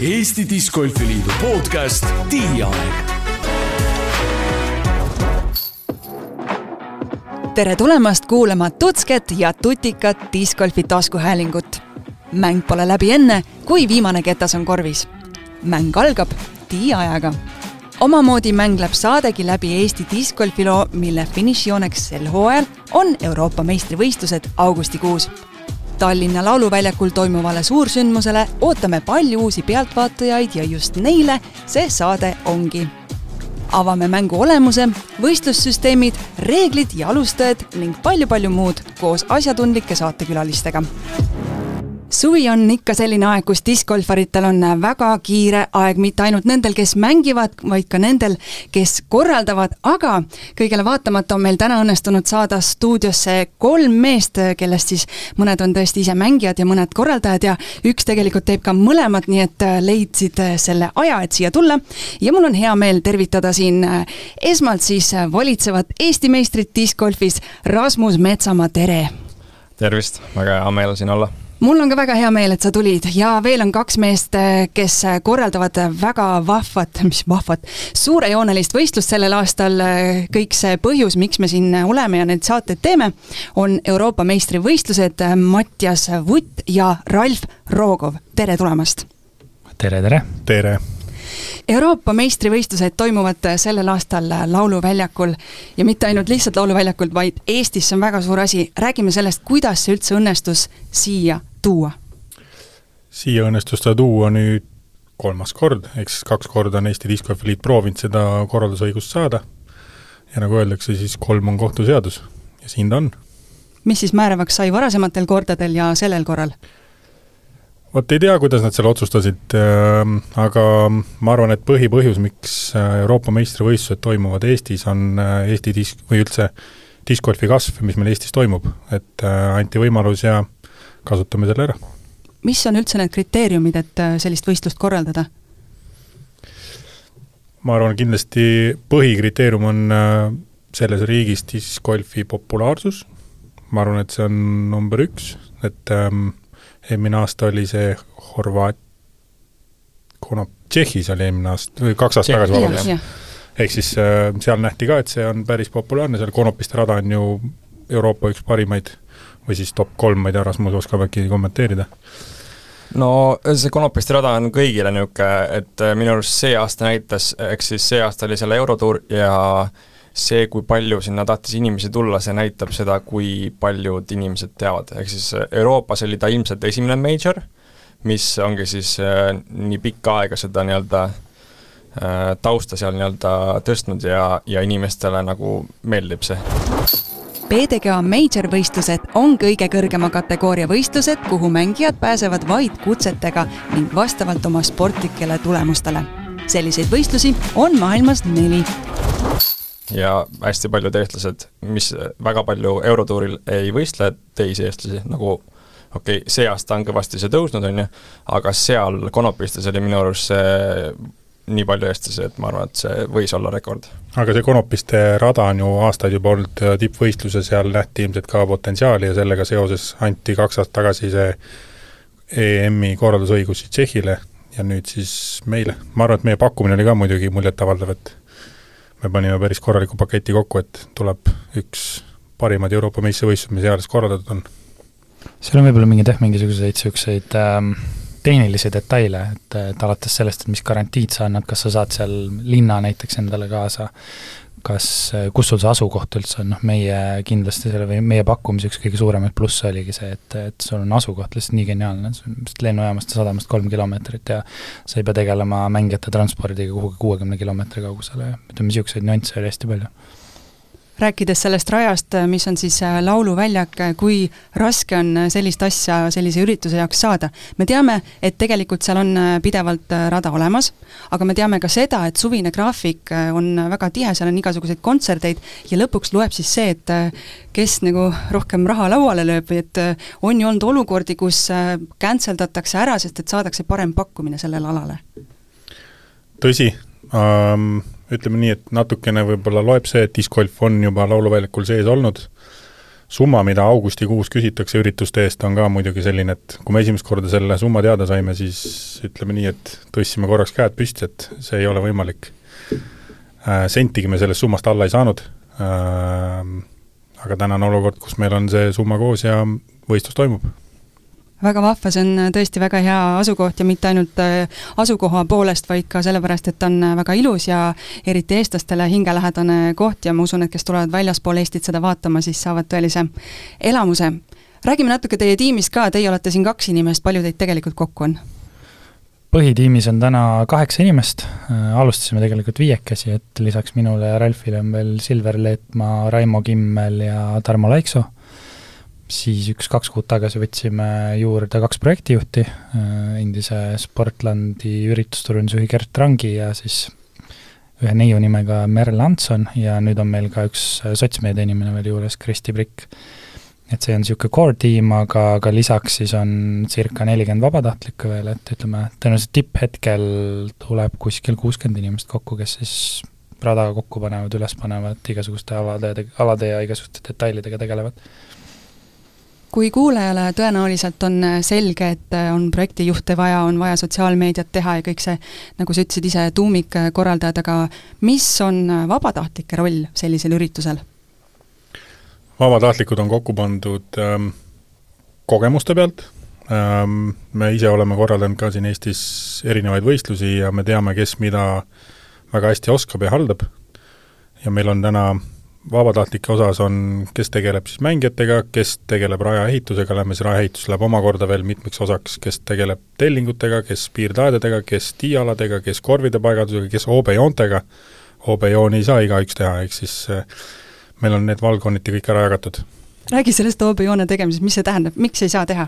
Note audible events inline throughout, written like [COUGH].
Eesti Discgolfi Liidu podcast Tiiaeg tere tulemast kuulama tutsket ja tutikat discgolfi taskuhäälingut. mäng pole läbi enne, kui viimane ketas on korvis. mäng algab tiiajaga. omamoodi mängleb saadegi läbi Eesti discgolfi loo, mille finišijooneks sel hooajal on Euroopa meistrivõistlused augustikuus Tallinna Lauluväljakul toimuvale suursündmusele ootame palju uusi pealtvaatajaid ja just neile see saade ongi. Avame mängu olemuse, võistlussüsteemid, reeglid ja alustajad ning palju-palju muud koos asjatundlike saatekülalistega suvi on ikka selline aeg, kus diskgolfaritel on väga kiire aeg, mitte ainult nendel, kes mängivad, vaid ka nendel, kes korraldavad, aga kõigele vaatamata on meil täna õnnestunud saada stuudiosse kolm meest, kellest siis mõned on tõesti ise mängijad ja mõned korraldajad ja üks tegelikult teeb ka mõlemat, nii et leidsid selle aja, et siia tulla. ja mul on hea meel tervitada siin esmalt siis valitsevat Eesti meistrit diskgolfis, Rasmus Metsamaa, tere! tervist, väga hea meel siin olla mul on ka väga hea meel, et sa tulid ja veel on kaks meest, kes korraldavad väga vahvat, [LAUGHS] mis vahvat, suurejoonelist võistlust sellel aastal. kõik see põhjus, miks me siin oleme ja neid saateid teeme, on Euroopa meistrivõistlused Mattias Vutt ja Ralf Roogov, tere tulemast! tere, tere! tere! Euroopa meistrivõistlused toimuvad sellel aastal Lauluväljakul ja mitte ainult lihtsalt Lauluväljakul, vaid Eestis, see on väga suur asi. räägime sellest, kuidas see üldse õnnestus siia tuua? siia õnnestus ta tuua nüüd kolmas kord, ehk siis kaks korda on Eesti Discgolfi Liit proovinud seda korraldusõigust saada ja nagu öeldakse, siis kolm on kohtuseadus ja siin ta on. mis siis määravaks sai varasematel kordadel ja sellel korral? vot ei tea, kuidas nad selle otsustasid äh,, aga ma arvan, et põhipõhjus, miks äh, Euroopa meistrivõistlused toimuvad Eestis, on äh, Eesti disk- või üldse discgolfi kasv, mis meil Eestis toimub, et äh, anti võimalus ja kasutame selle ära. mis on üldse need kriteeriumid, et äh, sellist võistlust korraldada? ma arvan, kindlasti põhikriteerium on äh, selles riigis discgolfi populaarsus, ma arvan, et see on number üks, et ähm, eelmine aasta oli see Horvaat-, kuna Tšehhis oli eelmine aasta, või kaks aastat tagasi, vabandust. ehk siis äh, seal nähti ka, et see on päris populaarne, seal Konopiste rada on ju Euroopa üks parimaid või siis top kolm, ma ei tea, Rasmus oskab äkki kommenteerida? no see Konopiste rada on kõigile niisugune, et äh, minu arust see aasta näitas, ehk siis see aasta oli seal Eurotuur ja see, kui palju sinna tahtis inimesi tulla, see näitab seda, kui paljud inimesed teavad, ehk siis äh, Euroopas oli ta ilmselt esimene major, mis ongi siis äh, nii pikka aega seda nii-öelda äh, tausta seal nii-öelda tõstnud ja, ja inimestele nagu meeldib see PDGA Major võistlused on kõige kõrgema kategooria võistlused, kuhu mängijad pääsevad vaid kutsetega ning vastavalt oma sportlikele tulemustele. selliseid võistlusi on maailmas neli ja hästi paljud eestlased, mis väga palju Eurotuuril ei võistle teisi eestlasi, nagu okei okay,, see aasta on kõvasti see tõusnud, on ju, aga seal Konopistes oli minu arust see nii palju eestlasi, et ma arvan, et see võis olla rekord. aga see Konopiste rada on ju aastaid juba olnud tippvõistlus ja seal nähti ilmselt ka potentsiaali ja sellega seoses anti kaks aastat tagasi see EM-i korraldusõigus siis Tšehhile ja nüüd siis meile. ma arvan, et meie pakkumine oli ka muidugi muljetavaldav, et me panime päris korraliku paketi kokku, et tuleb üks parimad Euroopa meistrivõistlused, mis eales korraldatud on. seal on võib-olla mingeid jah, mingisuguseid niisuguseid ähm, tehnilisi detaile, et, et alates sellest, et mis garantiid sa annad, kas sa saad seal linna näiteks endale kaasa, kas, kus sul see asukoht üldse on, noh meie kindlasti selle või meie pakkumise üks kõige suuremaid plusse oligi see, et, et sul on asukoht lihtsalt nii geniaalne, lennujaamast ja sadamast kolm kilomeetrit ja sa ei pea tegelema mängijate transpordiga kuhugi kuuekümne kilomeetri kaugusele ja ütleme, niisuguseid nüansse oli hästi palju rääkides sellest rajast, mis on siis äh, lauluväljak, kui raske on äh, sellist asja sellise ürituse jaoks saada? me teame, et tegelikult seal on äh, pidevalt rada olemas, aga me teame ka seda, et suvine graafik on väga tihe, seal on igasuguseid kontserteid ja lõpuks loeb siis see, et kes nagu rohkem raha lauale lööb et on ju olnud olukordi, kus cancel datakse ära, sest et saadakse parem pakkumine sellele alale? tõsi um ütleme nii, et natukene võib-olla loeb see, et discgolf on juba lauluväljakul sees olnud, summa, mida augustikuus küsitakse ürituste eest, on ka muidugi selline, et kui me esimest korda selle summa teada saime, siis ütleme nii, et tõstsime korraks käed püsti, et see ei ole võimalik. Äh, sentigi me sellest summast alla ei saanud, äh, aga täna on olukord, kus meil on see summa koos ja võistlus toimub väga vahva, see on tõesti väga hea asukoht ja mitte ainult äh, asukoha poolest, vaid ka sellepärast, et ta on väga ilus ja eriti eestlastele hingelähedane koht ja ma usun, et kes tulevad väljaspool Eestit seda vaatama, siis saavad tõelise elamuse. räägime natuke teie tiimist ka, teie olete siin kaks inimest, palju teid tegelikult kokku on? põhitiimis on täna kaheksa inimest, äh, alustasime tegelikult viiekesi, et lisaks minule ja Ralfile on veel Silver Leetmaa, Raimo Kimmel ja Tarmo Laiksoo siis üks-kaks kuud tagasi võtsime juurde kaks projektijuhti, äh, endise Sportlandi üritusturundusjuhi Gert Rangi ja siis ühe neiu nimega Merle Antson ja nüüd on meil ka üks äh, sotsmeedia inimene veel juures, Kristi Prikk. et see on niisugune core tiim, aga, aga lisaks siis on circa nelikümmend vabatahtlikku veel, et ütleme, tõenäoliselt tipphetkel tuleb kuskil kuuskümmend inimest kokku, kes siis rada kokku panevad, üles panevad, igasuguste alade, alade ja igasuguste detailidega tegelevad kui kuulajale tõenäoliselt on äh, selge, et äh, on projektijuhte vaja, on vaja sotsiaalmeediat teha ja kõik see, nagu sa ütlesid ise, tuumikkorraldajad, aga mis on äh, vabatahtlike roll sellisel üritusel? vabatahtlikud on kokku pandud ähm, kogemuste pealt ähm,, me ise oleme korraldanud ka siin Eestis erinevaid võistlusi ja me teame, kes mida väga hästi oskab ja haldab, ja meil on täna vabatahtlike osas on, kes tegeleb siis mängijatega, kes tegeleb rajaehitusega, lähme siis rajaehitus läheb omakorda veel mitmeks osaks, kes tegeleb tellingutega, kes piirdaedadega, kes tiialadega, kes korvide paigaldusega, kes OB-joontega, OB-jooni ei saa igaüks teha, ehk siis äh, meil on need valdkonniti kõik ära jagatud räägi sellest OB-joone tegemisest, mis see tähendab, miks ei saa teha?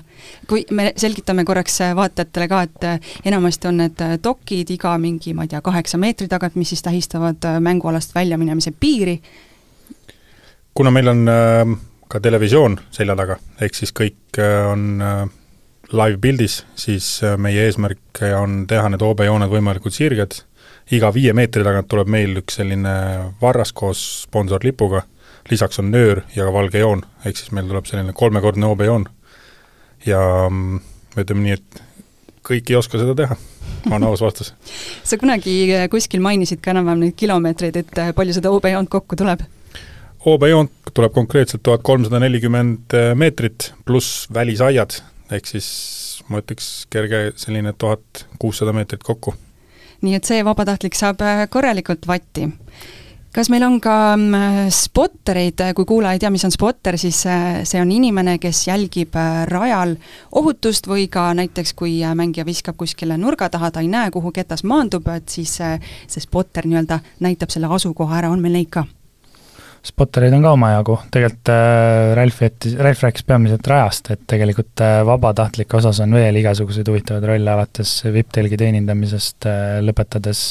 kui me selgitame korraks äh, vaatajatele ka, et äh, enamasti on need dokid iga mingi, ma ei tea, kaheksa meetri tagant, mis siis tähistavad mängualast väljaminemise piiri, kuna meil on äh, ka televisioon selja taga, ehk siis kõik äh, on äh, live-pildis, siis meie eesmärk on teha need OB-jooned võimalikult sirged, iga viie meetri tagant tuleb meil üks selline varras koos sponsorlipuga, lisaks on nöör ja ka valge joon, ehk siis meil tuleb selline kolmekordne OB-joon. ja mm, ütleme nii, et kõik ei oska seda teha, on aus vastus. [LAUGHS] sa kunagi kuskil mainisid ka enam-vähem neid kilomeetreid, et palju seda OB-joont kokku tuleb? Hoobejoont tuleb konkreetselt tuhat kolmsada nelikümmend äh, meetrit pluss välisaiad, ehk siis ma ütleks kerge selline tuhat kuussada meetrit kokku. nii et see vabatahtlik saab äh, korralikult vatti. kas meil on ka mm, spottereid, kui kuulaja ei tea, mis on spotter, siis äh, see on inimene, kes jälgib rajal ohutust või ka näiteks, kui mängija viskab kuskile nurga taha, ta ei näe, kuhu ketas maandub, et siis see spotter nii-öelda näitab selle asukoha ära, on meil neid ka? Spottereid on ka omajagu, tegelikult äh, Ralf jättis, Ralf rääkis peamiselt rajast, et tegelikult äh, vabatahtlike osas on veel igasuguseid huvitavaid rolle, alates vipptelgi teenindamisest äh,, lõpetades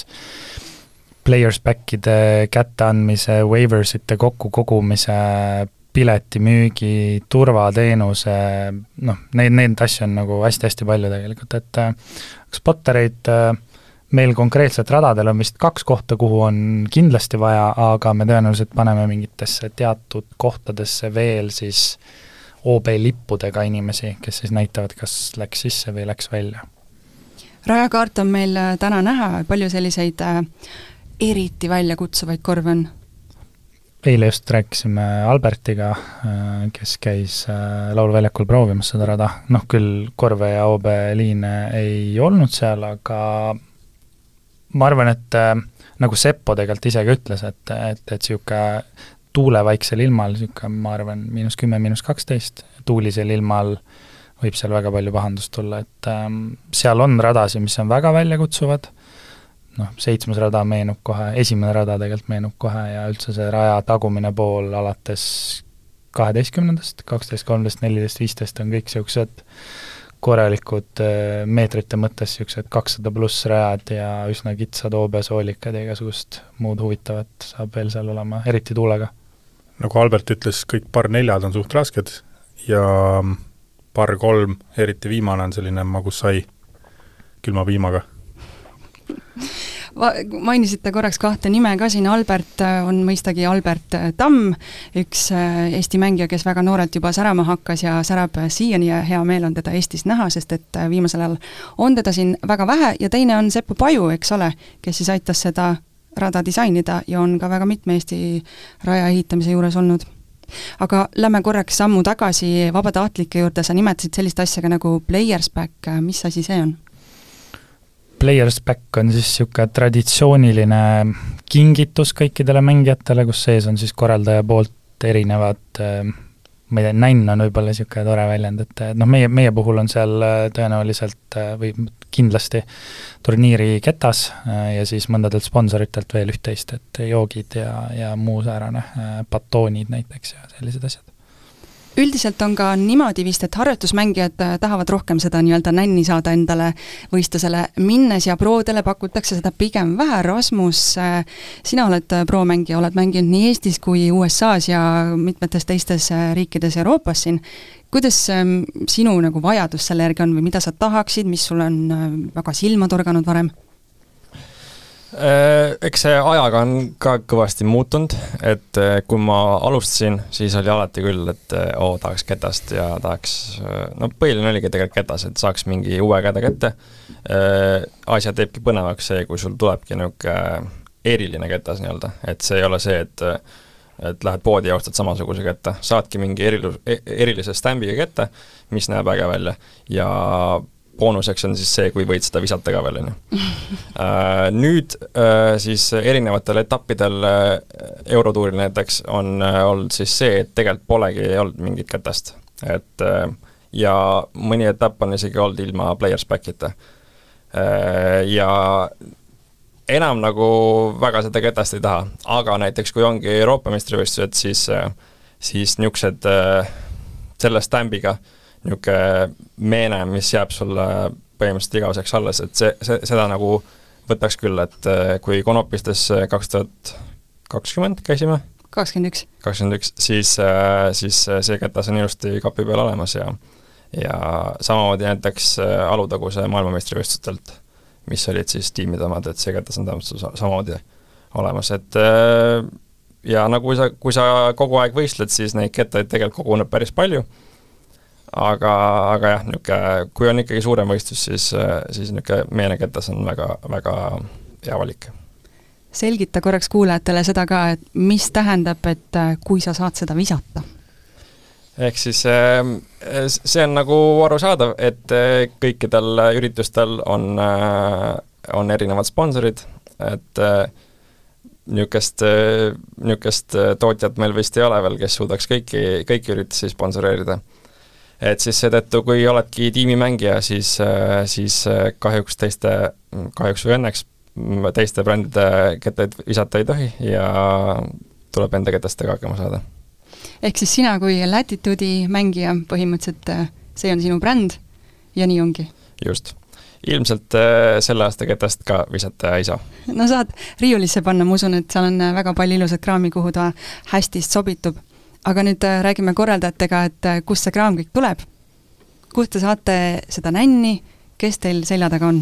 players back'ide kätteandmise, waiversite kokkukogumise, piletimüügi, turvateenuse, noh, neid, neid asju on nagu hästi-hästi palju tegelikult, et äh, spottereid äh, meil konkreetselt radadel on vist kaks kohta, kuhu on kindlasti vaja, aga me tõenäoliselt paneme mingitesse teatud kohtadesse veel siis OB lippudega inimesi, kes siis näitavad, kas läks sisse või läks välja. rajakaart on meil äh, täna näha, palju selliseid äh, eriti väljakutsuvaid korve on? eile just rääkisime Albertiga, äh, kes käis Lauluväljakul proovimas seda rada, noh küll korve ja OB liine ei olnud seal, aga ma arvan, et äh, nagu Seppo tegelikult ise ka ütles, et, et, et niisugune tuulevaiksel ilmal niisugune, ma arvan, miinus kümme, miinus kaksteist, tuulisel ilmal võib seal väga palju pahandust tulla, et ähm, seal on radasid, mis on väga väljakutsuvad, noh, seitsmes rada meenub kohe, esimene rada tegelikult meenub kohe ja üldse see raja tagumine pool alates kaheteistkümnendast, kaksteist, kolmteist, neliteist, viisteist on kõik niisugused korralikud äh, meetrite mõttes niisugused kakssada pluss rajad ja üsna kitsad OB-soolikad ja igasugust muud huvitavat saab veel seal olema, eriti tuulega. nagu Albert ütles, kõik par neljad on suht rasked ja par kolm, eriti viimane, on selline magussai külma piimaga [LAUGHS] mainisite korraks kahte nime ka siin, Albert äh, on mõistagi Albert äh, Tamm, üks Eesti mängija, kes väga noorelt juba särama hakkas ja särab siiani ja hea meel on teda Eestis näha, sest et viimasel ajal on teda siin väga vähe. Ja teine on Seppo Paju, eks ole, kes siis aitas seda rada disainida ja on ka väga mitme Eesti raja ehitamise juures olnud. Aga lähme korraks sammu tagasi vabatahtlike juurde, sa nimetasid sellist asja ka nagu Players Back, mis asi see on? Players Back on siis niisugune traditsiooniline kingitus kõikidele mängijatele, kus sees on siis korraldaja poolt erinevad ma ei tea, nänn on võib-olla niisugune tore väljend, et noh, meie, meie puhul on seal äh, tõenäoliselt äh, või kindlasti turniiri ketas äh, ja siis mõndadelt sponsoritelt veel üht-teist, et joogid ja, ja muu säärane, batoonid näiteks ja sellised asjad üldiselt on ka niimoodi vist, et harjutusmängijad äh, tahavad rohkem seda nii-öelda nänni saada endale võistlusele minnes ja prodele pakutakse seda pigem vähe, Rasmus, äh, sina oled äh, promängija, oled mänginud nii Eestis kui USA-s ja mitmetes teistes riikides Euroopas siin, kuidas ähm, sinu nagu vajadus selle järgi on või mida sa tahaksid, mis sulle on väga silma torganud varem? Äh, eks see ajaga on ka kõvasti muutunud, et äh, kui ma alustasin, siis oli alati küll, et äh, oo, tahaks ketast ja tahaks, no põhiline oligi tegelikult ketas, et saaks mingi uue käde kätte. asja teebki põnevaks see, kui sul tulebki niisugune eriline ketas nii-öelda, et see ei ole see, et et lähed poodi ja ostad samasuguse kette, saadki mingi erilu-, e-, erilise stambiga kette, mis näeb äge välja. Ja boonuseks on siis see, kui võid seda visata ka veel, on ju. Äh, nüüd äh, siis erinevatel etappidel äh, Eurotuuril näiteks on olnud siis see, et tegelikult polegi olnud mingit kätest. et ja mõni etapp on isegi olnud ilma players back'ita. Ja enam nagu väga seda ketast ei taha, aga näiteks kui ongi Euroopa meistrivõistlused, siis siis niisugused selle stambiga äh, niisugune meene, mis jääb sulle põhimõtteliselt igaveseks alles, et see, see, seda nagu võtaks küll, et äh, kui Konopistes kaks tuhat kakskümmend käisime, kakskümmend üks. kakskümmend üks, siis, äh, siis see ketas on ilusti kapi peal olemas ja ja samamoodi näiteks äh, Alutaguse maailmameistrivõistlustelt, mis olid siis tiimide omad, et see ketas on täpselt samamoodi olemas, et ja nagu sa, kui sa kogu aeg võistled, siis neid kettaid tegelikult koguneb päris palju aga, aga jah, niisugune, kui on ikkagi suurem võistlus, siis, siis niisugune meeneketas on väga, väga hea valik. selgita korraks kuulajatele seda ka, et mis tähendab, et kui sa saad seda visata? ehk siis see on nagu arusaadav, et kõikidel üritustel on, on erinevad sponsorid, et niisugust, niisugust tootjat meil vist ei ole veel, kes suudaks kõiki, kõiki üritusi sponsoreerida et siis seetõttu, kui oledki tiimimängija, siis, äh, siis äh, kahjuks teiste, kahjuks või õnneks teiste brändide kettaid visata ei tohi ja tuleb enda ketastega hakkama saada. ehk siis sina kui Latitude'i mängija, põhimõtteliselt äh, see on sinu bränd ja nii ongi? just. ilmselt selle aasta ketast ka visata ei saa. no saad riiulisse panna, ma usun, et seal on väga palju ilusat kraami, kuhu ta hästi sobitub aga nüüd äh, räägime korraldajatega, et äh, kust see kraam kõik tuleb? kust te saate seda nänni, kes teil selja taga on?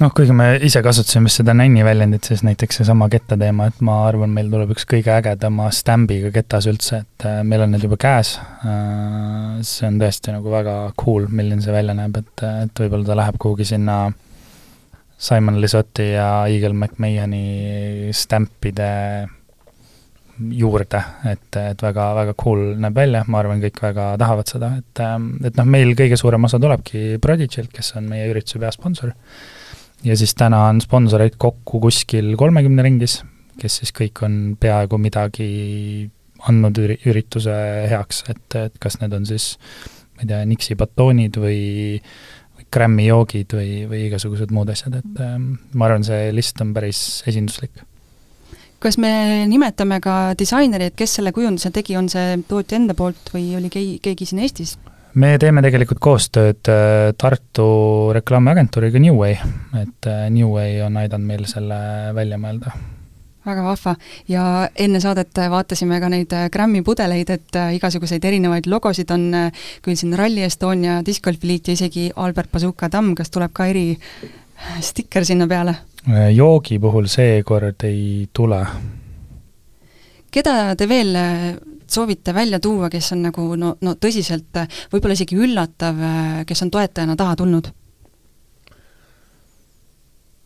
noh, kuigi me ise kasutasime seda nänni väljendit, siis näiteks seesama ketta teema, et ma arvan, meil tuleb üks kõige ägedama stambiga ketas üldse, et äh, meil on need juba käes. see on tõesti nagu väga cool, milline see välja näeb, et, et võib-olla ta läheb kuhugi sinna Simon Lisotti ja Eagle McMahoni stampide juurde, et, et väga, väga cool näeb välja, ma arvan, kõik väga tahavad seda, et, ähm, et noh, meil kõige suurem osa tulebki Prodigylt, kes on meie ürituse peasponsor. ja siis täna on sponsoreid kokku kuskil kolmekümne ringis, kes siis kõik on peaaegu midagi andnud üri-, ürituse heaks, et, et kas need on siis ma ei tea, Nixi batoonid või Grammy joogid või, või igasugused muud asjad, et ähm, ma arvan, see list on päris esinduslik kas me nimetame ka disainerit, kes selle kujunduse tegi, on see tootja enda poolt või oli keegi, keegi siin Eestis? me teeme tegelikult koostööd äh, Tartu reklaamiagentuuriga Newway, et äh, Newway on aidanud meil selle välja mõelda. Väga vahva. Ja enne saadet vaatasime ka neid äh, Grammy pudeleid, et igasuguseid erinevaid logosid on küll siin Rally Estonia, Disc Golfi Liit ja isegi Albert Bazooka Tamm, kas tuleb ka eri stikker sinna peale. joogi puhul seekord ei tule. keda te veel soovite välja tuua, kes on nagu no, no tõsiselt võib-olla isegi üllatav, kes on toetajana taha tulnud?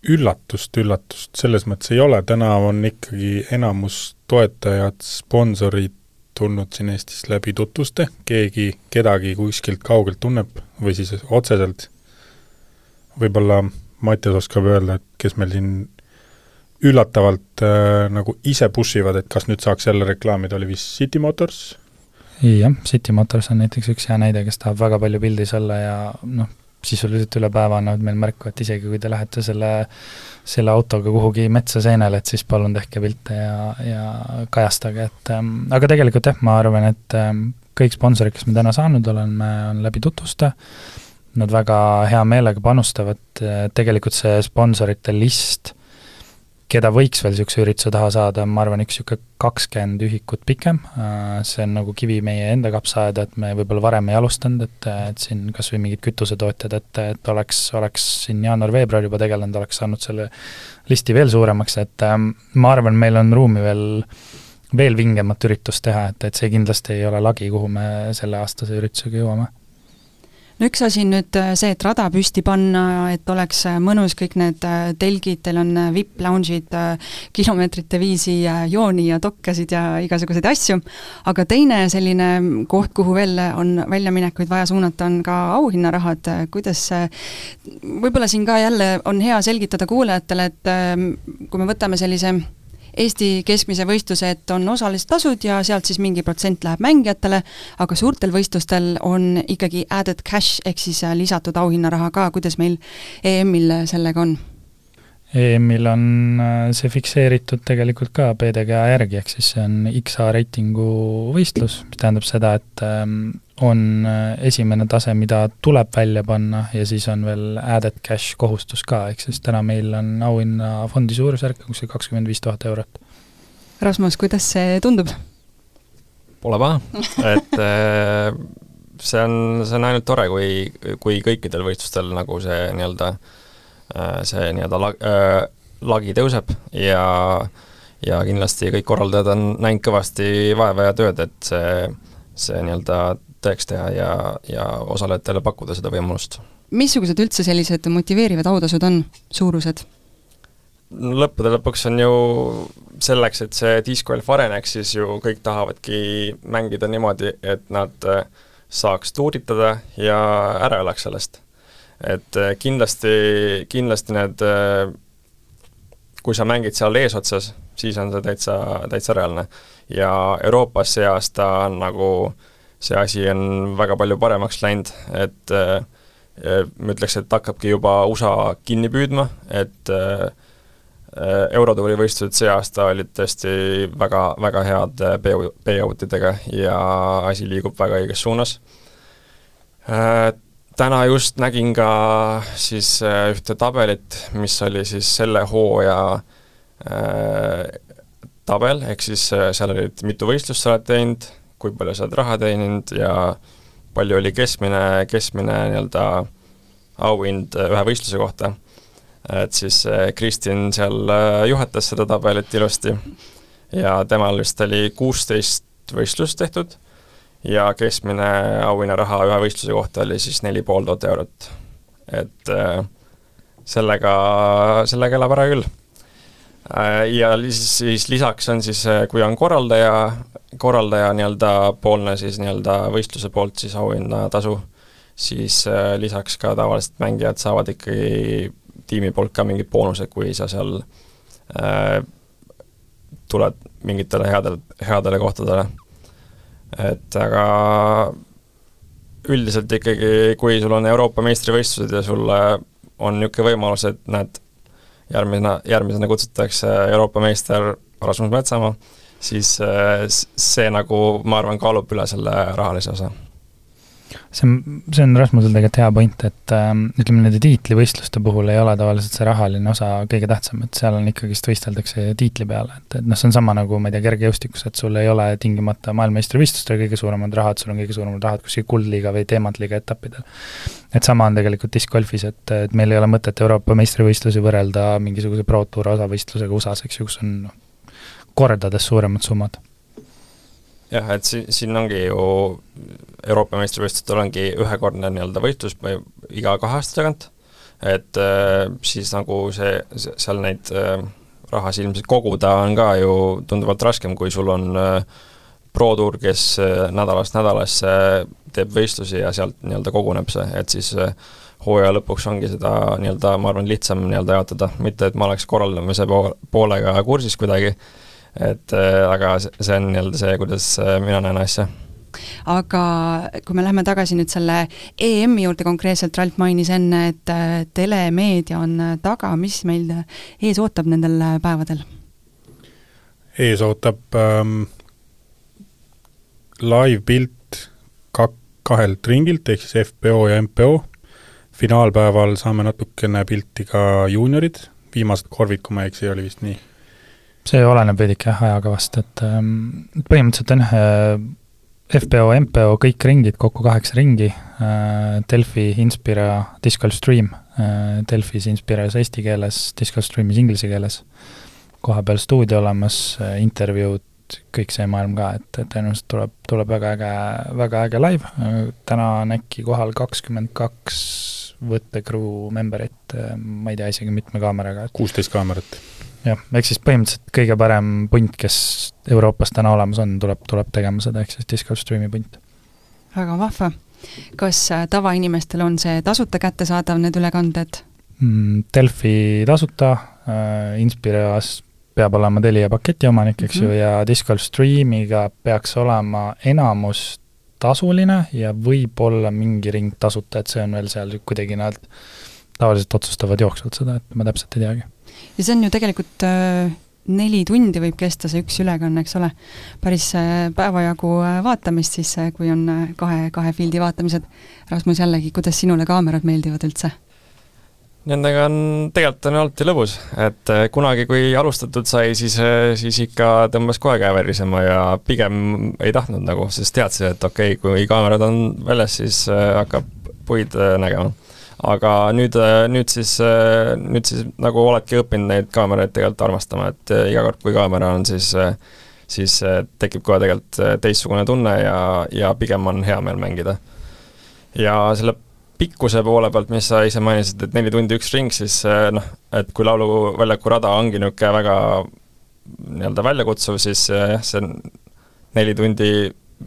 üllatust, üllatust selles mõttes ei ole, täna on ikkagi enamus toetajad, sponsorid tulnud siin Eestis läbi tutvuste, keegi kedagi kuskilt kaugelt tunneb või siis otseselt. võib-olla Mattias oskab öelda, et kes meil siin üllatavalt äh, nagu ise push ivad, et kas nüüd saaks jälle reklaamida, oli vist City Motors? jah, City Motors on näiteks üks hea näide, kes tahab väga palju pildis olla ja noh, sisuliselt üle päeva annavad meil märku, et isegi kui te lähete selle, selle autoga kuhugi metsa seenele, et siis palun tehke pilte ja, ja kajastage, et ähm, aga tegelikult jah, ma arvan, et ähm, kõik sponsorid, kes me täna saanud oleme, on läbi tutvuste, nad väga hea meelega panustavad, tegelikult see sponsorite list keda võiks veel niisuguse ürituse taha saada, ma arvan, üks niisugune kakskümmend ühikut pikem, äh, see on nagu kivi meie enda kapsaaeda, et me võib-olla varem ei alustanud, et, et siin kas või mingid kütusetootjad, et, et oleks, oleks siin jaanuar-veebruar juba tegelenud, oleks saanud selle listi veel suuremaks, et ma arvan, meil on ruumi veel veel vingemat üritust teha, et, et see kindlasti ei ole lagi, kuhu me selle aastase üritusega jõuame no üks asi on nüüd äh, see, et rada püsti panna, et oleks äh, mõnus, kõik need äh, telgid, teil on vipp-lounge'id, kilomeetrite viisi jooni ja dokkasid ja igasuguseid asju, aga teine selline koht, kuhu veel on väljaminekuid vaja suunata, on ka auhinnarahad, kuidas võib-olla siin ka jälle on hea selgitada kuulajatele, et kui me võtame sellise Eesti keskmise võistluse, et on osalistasud ja sealt siis mingi protsent läheb mängijatele, aga suurtel võistlustel on ikkagi added cash ehk siis äh, lisatud auhinnaraha ka, kuidas meil EM-il sellega on? EM-il on äh, see fikseeritud tegelikult ka PDGA järgi, ehk siis see on XA reitingu võistlus, mis tähendab seda, et ähm, on äh, esimene tase, mida tuleb välja panna ja siis on veel added cash kohustus ka, ehk siis täna meil on auhinnafondi suurusjärk kuskil kakskümmend viis tuhat eurot. Rasmus, kuidas see tundub? Pole paha, [LAUGHS] et äh, see on, see on ainult tore, kui, kui kõikidel võistlustel nagu see nii-öelda, äh, see nii-öelda lag-, lagi tõuseb ja ja kindlasti kõik korraldajad on näinud kõvasti vaeva ja tööd, et see, see nii-öelda tõeks teha ja, ja osalejatele pakkuda seda võimalust. missugused üldse sellised motiveerivad autasud on, suurused? lõppude lõpuks on ju selleks, et see disc golf areneks, siis ju kõik tahavadki mängida niimoodi, et nad äh, saaks tuuritada ja ära elaks sellest. Et äh, kindlasti, kindlasti need, äh, kui sa mängid seal eesotsas, siis on see täitsa, täitsa reaalne. ja Euroopas see aasta on nagu see asi on väga palju paremaks läinud, et äh, ma ütleks, et hakkabki juba USA kinni püüdma, et Eurotuuri võistlused see aasta olid tõesti väga, väga head payout-idega ja asi liigub väga õiges suunas. Täna just nägin ka siis ühte tabelit, mis oli siis selle hooaja tabel, ehk siis seal olid mitu võistlust sa oled teinud, kui palju sa oled raha teeninud ja palju oli keskmine, keskmine nii-öelda auhind ühe võistluse kohta. et siis Kristjan seal juhatas seda tabelit ilusti ja temal vist oli kuusteist võistlust tehtud ja keskmine auhinnaraha ühe võistluse kohta oli siis neli pool tuhat eurot. et eh, sellega, sellega elab ära küll ja siis, siis lisaks on siis, kui on korraldaja, korraldaja nii-öelda poolne siis nii-öelda võistluse poolt siis auhinnatasu, siis äh, lisaks ka tavaliselt mängijad saavad ikkagi tiimi poolt ka mingid boonused, kui sa seal äh, tuled mingitele headel, headele kohtadele. Et aga üldiselt ikkagi, kui sul on Euroopa meistrivõistlused ja sulle on niisugune võimalus, et näed, järgmine, järgmisena kutsutakse Euroopa meister Rasmus Metsamaa, siis äh, see nagu, ma arvan, kaalub üle selle rahalise osa. See on, see on Rasmusel tegelikult hea point, et äh, ütleme, nende tiitlivõistluste puhul ei ole tavaliselt see rahaline osa kõige tähtsam, et seal on ikkagist võisteldakse tiitli peale, et, et noh, see on sama nagu ma ei tea, kergejõustikus, et sul ei ole tingimata maailmameistrivõistlustel kõige suuremad rahad, sul on kõige suuremad rahad kuskil kuldliiga või teemantliiga etappidel. et sama on tegelikult discgolfis, et, et meil ei ole mõtet Euroopa meistrivõistlusi võrrelda mingisuguse Pro Tour osavõistlusega USA-s, eks ju, kus on noh, kordades suuremad summad jah, et si-, siin ongi ju Euroopa meistrivõistlustel ongi ühekordne nii-öelda võistlus iga kahe aasta tagant, et äh, siis nagu see, seal neid äh, rahasid ilmselt koguda on ka ju tunduvalt raskem, kui sul on äh, pro-tuur, kes äh, nädalast nädalasse teeb võistlusi ja sealt nii-öelda koguneb see, et siis äh, hooaja lõpuks ongi seda nii-öelda, ma arvan, lihtsam nii-öelda jaotada, mitte et ma oleks korraldamise pool, poolega kursis kuidagi, et äh, aga see on nii-öelda see, kuidas äh, mina näen asja. Aga kui me läheme tagasi nüüd selle EM-i juurde konkreetselt, Ralt mainis enne, et äh, telemeedia on taga, mis meil ees ootab nendel päevadel? ees ootab ähm, live-pilt kak-, kahelt ringilt, ehk siis FPO ja MPO, finaalpäeval saame natukene pilti ka juuniorid, viimased korvid, kui ma ei eksi, oli vist nii see oleneb veidike jah, ajakavast, et ähm, põhimõtteliselt on jah, äh, FPO, MPO, kõik ringid, kokku kaheksa ringi, äh, Delfi, Inspira, Discord Stream, äh, Delfis Inspiras eesti keeles, Discord Streamis inglise keeles, kohapeal stuudio olemas, intervjuud, kõik see maailm ka, et, et tõenäoliselt tuleb, tuleb väga äge, väga äge live, täna on äkki kohal kakskümmend kaks võttekrew member'it, ma ei tea isegi mitme kaameraga. kuusteist kaamerat jah, ehk siis põhimõtteliselt kõige parem punt, kes Euroopas täna olemas on, tuleb, tuleb tegema seda, ehk siis Discord Streami punt. väga vahva. kas äh, tavainimestel on see tasuta kättesaadav, need ülekanded mm,? Delfi tasuta äh,, Inspiras peab olema Telia paketi omanik, eks mm -hmm. ju, ja Discord Streamiga peaks olema enamus tasuline ja võib-olla mingi ring tasuta, et see on veel seal kuidagi nad tavaliselt otsustavad jooksvalt seda, et ma täpselt ei teagi ja see on ju tegelikult äh, neli tundi võib kesta see üks ülekanne, eks ole. päris äh, päeva jagu äh, vaatamist siis, kui on kahe, kahe pildi vaatamised. Rasmus, jällegi, kuidas sinule kaamerad meeldivad üldse? Nendega on, tegelikult on alati lõbus, et kunagi, kui alustatud sai, siis, siis ikka tõmbas kohe käe värisema ja pigem ei tahtnud nagu, sest teadsid, et okei okay,, kui kaamerad on väljas, siis hakkab puid nägema aga nüüd, äh, nüüd siis, äh, nüüd siis nagu oledki õppinud neid kaameraid tegelikult armastama, et äh, iga kord, kui kaamera on, siis siis tekib kohe tegelikult teistsugune tunne ja, ja pigem on hea meel mängida. ja selle pikkuse poole pealt, mis sa ise mainisid, et neli tundi üks ring, siis noh, et kui lauluväljaku rada ongi niisugune väga nii-öelda väljakutsuv, siis jah, see on neli tundi,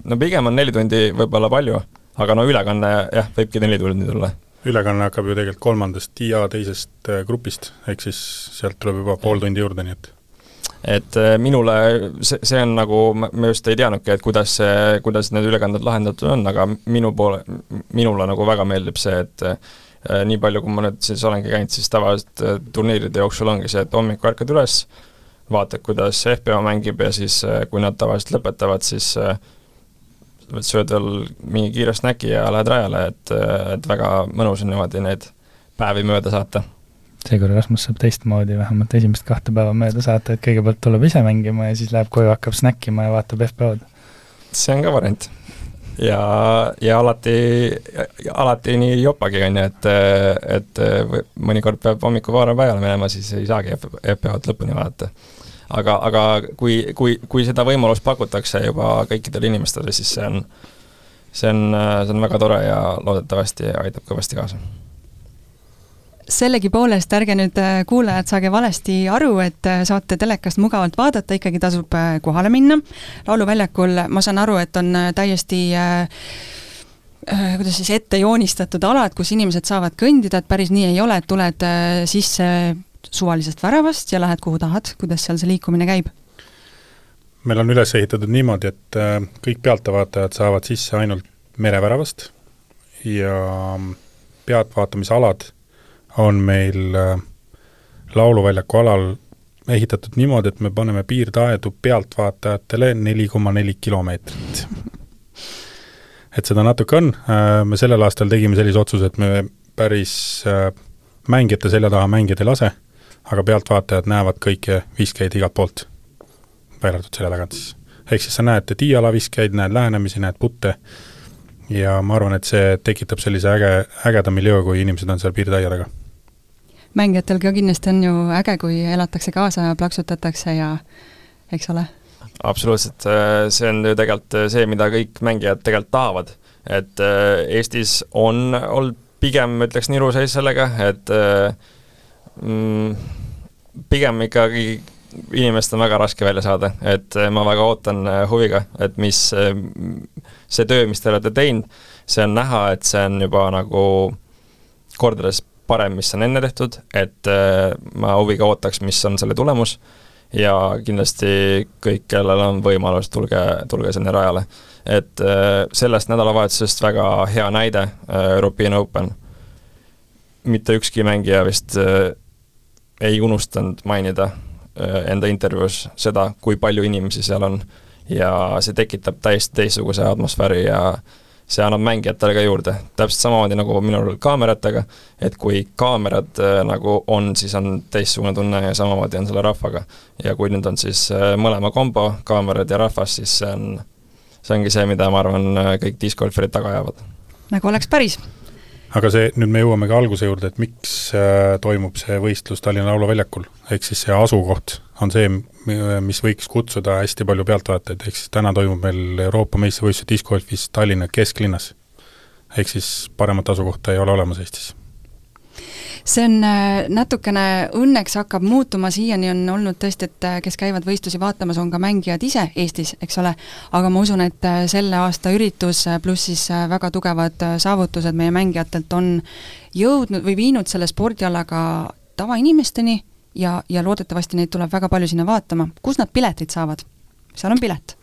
no pigem on neli tundi võib-olla palju, aga no ülekanne jah, võibki neli tundi tulla ülekanne hakkab ju tegelikult kolmandast IA teisest äh, grupist, ehk siis sealt tuleb juba pool tundi juurde, nii et. Et äh, minule see, see on nagu, ma just ei teadnudki, et kuidas see, kuidas need ülekanded lahendatud on, aga minu poole, minule nagu väga meeldib see, et äh, nii palju, kui ma nüüd siis olengi käinud, siis tavaliselt turniiride jooksul ongi see, et hommikul ärkad üles, vaatad, kuidas FPO mängib ja siis kui nad tavaliselt lõpetavad, siis sööd veel mingi kiire snäki ja lähed rajale, et, et väga mõnus on niimoodi neid päevi mööda saata. seekord Rasmus saab teistmoodi vähemalt esimest kahte päeva mööda saata, et kõigepealt tuleb ise mängima ja siis läheb koju, hakkab snäkkima ja vaatab FPO-d. see on ka variant. ja, ja alati, alati nii jopagi, on ju, et, et mõnikord peab hommikul varem peale minema, siis ei saagi FPO-d lõpuni vaadata aga, aga kui, kui, kui seda võimalust pakutakse juba kõikidele inimestele, siis see on, see on, see on väga tore ja loodetavasti aitab kõvasti kaasa sellegipoolest ärge nüüd äh, kuulajad saage valesti aru, et äh, saate telekast mugavalt vaadata, ikkagi tasub äh, kohale minna. lauluväljakul ma saan aru, et on täiesti kuidas siis ette joonistatud alad, kus inimesed saavad kõndida, et päris nii ei ole, et tuled sisse suvalisest väravast ja lähed kuhu tahad, kuidas seal see liikumine käib? meil on üles ehitatud niimoodi, et äh, kõik pealtvaatajad saavad sisse ainult mereväravast ja pealtvaatamisalad on meil äh, lauluväljaku alal ehitatud niimoodi, et me paneme piirdaedu pealtvaatajatele neli koma neli kilomeetrit. et seda natuke on, me sellel aastal tegime sellise otsuse, et me päris mängijate selja taha mängida ei lase, aga pealtvaatajad näevad kõiki viskeid igalt poolt, välja arvatud selja tagant siis. ehk siis sa näed tiiala viskeid, näed lähenemisi, näed putte ja ma arvan, et see tekitab sellise äge, ägeda miljöö, kui inimesed on seal piirtäie taga. mängijatel ka kindlasti on ju äge, kui elatakse kaasa ja plaksutatakse ja eks ole? absoluutselt, see on ju tegelikult see, mida kõik mängijad tegelikult tahavad. et äh, Eestis on olnud pigem ütleks niru seis sellega, et äh, pigem ikkagi inimest on väga raske välja saada, et äh, ma väga ootan huviga, et mis see töö, mis te olete teinud, see on näha, et see on juba nagu kordades parem, mis on enne tehtud, et ma huviga ootaks, mis on selle tulemus ja kindlasti kõik, kellel on võimalus, tulge, tulge sinna rajale. et sellest nädalavahetusest väga hea näide, European Open. mitte ükski mängija vist ei unustanud mainida enda intervjuus seda, kui palju inimesi seal on ja see tekitab täiesti teistsuguse atmosfääri ja äh, see annab mängijatele ka juurde, täpselt samamoodi nagu minul kaameratega, et kui kaamerad äh, nagu on, siis on teistsugune tunne ja samamoodi on selle rahvaga. ja kui nüüd on siis äh, mõlema kombo, kaamerad ja rahvas, siis see on, see ongi see, mida ma arvan, äh, kõik discgolfarid taga ajavad. nagu oleks päris aga see, nüüd me jõuamegi alguse juurde, et miks äh, toimub see võistlus Tallinna Laulaväljakul, ehk siis see asukoht on see, mis võiks kutsuda hästi palju pealtvaatajaid, ehk siis täna toimub meil Euroopa meistrivõistlused discgolfis Tallinna kesklinnas. ehk siis paremat asukohta ei ole olemas Eestis see on äh, natukene, õnneks hakkab muutuma, siiani on olnud tõesti, et äh, kes käivad võistlusi vaatamas, on ka mängijad ise Eestis, eks ole, aga ma usun, et äh, selle aasta üritus pluss siis väga tugevad saavutused meie mängijatelt on jõudnud või viinud selle spordialaga tavainimesteni ja, ja loodetavasti neid tuleb väga palju sinna vaatama. kus nad piletid saavad? seal on pilet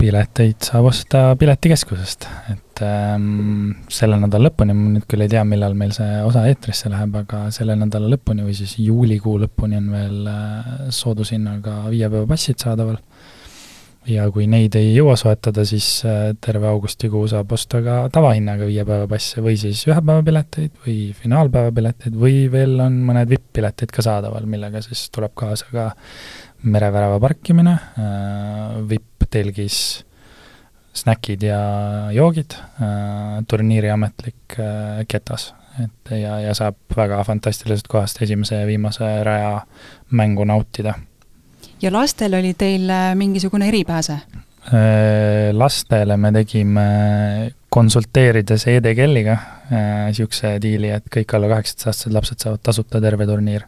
pileteid saab osta Piletikeskusest, et ähm, selle nädala lõpuni, ma nüüd küll ei tea, millal meil see osa eetrisse läheb, aga selle nädala lõpuni või siis juulikuu lõpuni on veel äh, soodushinnaga viie päeva passid saadaval. ja kui neid ei jõua soetada, siis äh, terve augustikuu saab osta ka tavahinnaga viie päeva passe või siis ühe päeva pileteid või finaalpäeva pileteid või veel on mõned vipp-piletid ka saadaval, millega siis tuleb kaasa ka merevärava parkimine äh,, vipp telgis snäkid ja joogid äh,, turniiri ametlik äh, ketas. et ja, ja saab väga fantastilisest kohast esimese ja viimase raja mängu nautida. ja lastel oli teil äh, mingisugune eripääse? Lastele me tegime konsulteerides ED-kelliga niisuguse diili, et kõik alla kaheksateistaastased lapsed saavad tasuta terve turniir.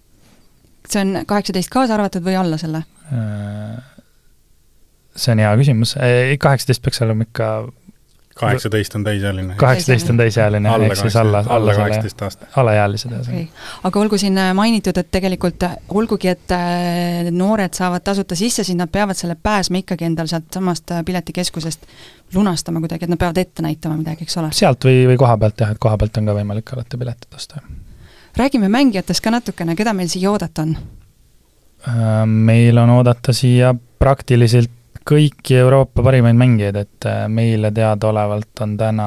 see on kaheksateist kaasa arvatud või alla selle? See on hea küsimus, kaheksateist peaks olema ikka kaheksateist on täisealine. kaheksateist on täisealine, ehk siis alla, alla kaheksateist aastat. alaealised ühesõnaga okay.. aga olgu siin äh, mainitud, et tegelikult äh, olgugi, et äh, noored saavad tasuta sisse, siis nad peavad selle pääsma ikkagi endal sealtsamast piletikeskusest lunastama kuidagi, et nad peavad ette näitama midagi, eks ole? sealt või, või koha pealt jah, et koha pealt on ka võimalik alati piletit osta. räägime mängijatest ka natukene, keda meil siia oodata on? Meil on oodata siia praktiliselt kõiki Euroopa parimaid mängijaid, et äh, meile teadaolevalt on täna,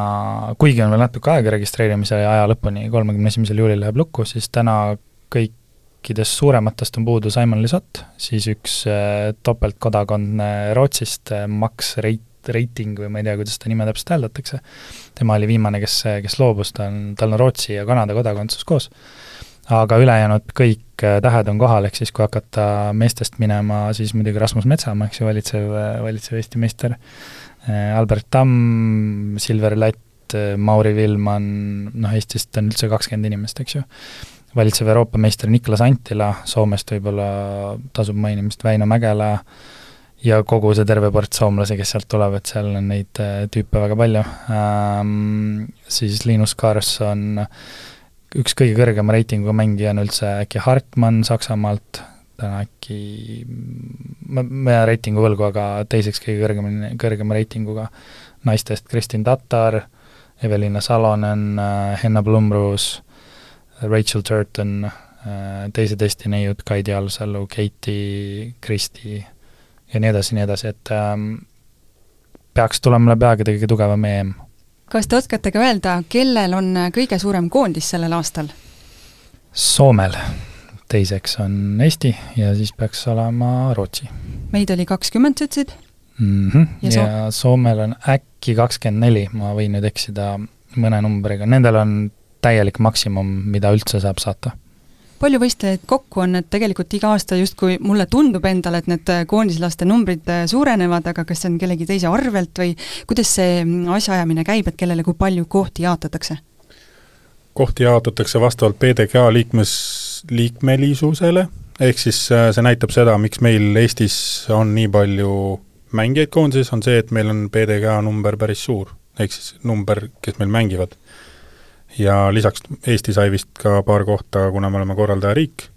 kuigi on veel natuke aega registreerimise aja lõpuni, kolmekümne esimesel juulil läheb lukku, siis täna kõikidest suurematest on puudu Simon Lisott, siis üks äh, topeltkodakondne Rootsist, äh, Max Reit-, Reiting või ma ei tea, kuidas ta nime täpselt hääldatakse, tema oli viimane, kes, kes loobus, ta on, tal on Rootsi ja Kanada kodakondsus koos aga ülejäänud kõik äh, tähed on kohal, ehk siis kui hakata meestest minema, siis muidugi Rasmus Metsamaa, eks ju, valitsev, valitsev Eesti meister, äh, Albert Tamm, Silver Lätt, äh, Mauri Villmann, noh Eestist on üldse kakskümmend inimest, eks ju, valitsev Euroopa meister Niklas Antila, Soomest võib-olla tasub mainimist, Väino Mägela, ja kogu see terve ports soomlasi, kes sealt tulevad, seal on neid tüüpe väga palju. Ähm,, siis Linus Karlsson äh,, üks kõige kõrgema reitinguga mängija on üldse äkki Hartmann Saksamaalt, ta on äkki, ma, ma jään reitingu võlgu, aga teiseks kõige kõrgema, kõrgema reitinguga naistest Kristin Tatar, Evelina Salonen, Henna Blumruus, Rachel Turton, teised Eesti neiud, Kaidi Alsalu, Keiti, Kristi ja nii edasi, nii edasi, et ähm, peaks tulema läbi aegade kõige tugevam EM kas te oskate ka öelda, kellel on kõige suurem koondis sellel aastal? Soomel, teiseks on Eesti ja siis peaks olema Rootsi. meid oli kakskümmend, sa ütlesid? mm. -hmm. ja, so ja Soomel on äkki kakskümmend neli, ma võin nüüd eksida mõne numbriga, nendel on täielik maksimum, mida üldse saab saata. Palju võistlejaid kokku on, et tegelikult iga aasta justkui mulle tundub endale, et need koondislaste numbrid suurenevad, aga kas see on kellegi teise arvelt või kuidas see asjaajamine käib, et kellele kui palju kohti jaotatakse? kohti jaotatakse vastavalt PDGA liikmes, liikmelisusele, ehk siis äh, see näitab seda, miks meil Eestis on nii palju mängijaid koondises, on see, et meil on PDGA number päris suur, ehk siis number, kes meil mängivad. Ja lisaks Eesti sai vist ka paar kohta, kuna me oleme korraldajariik,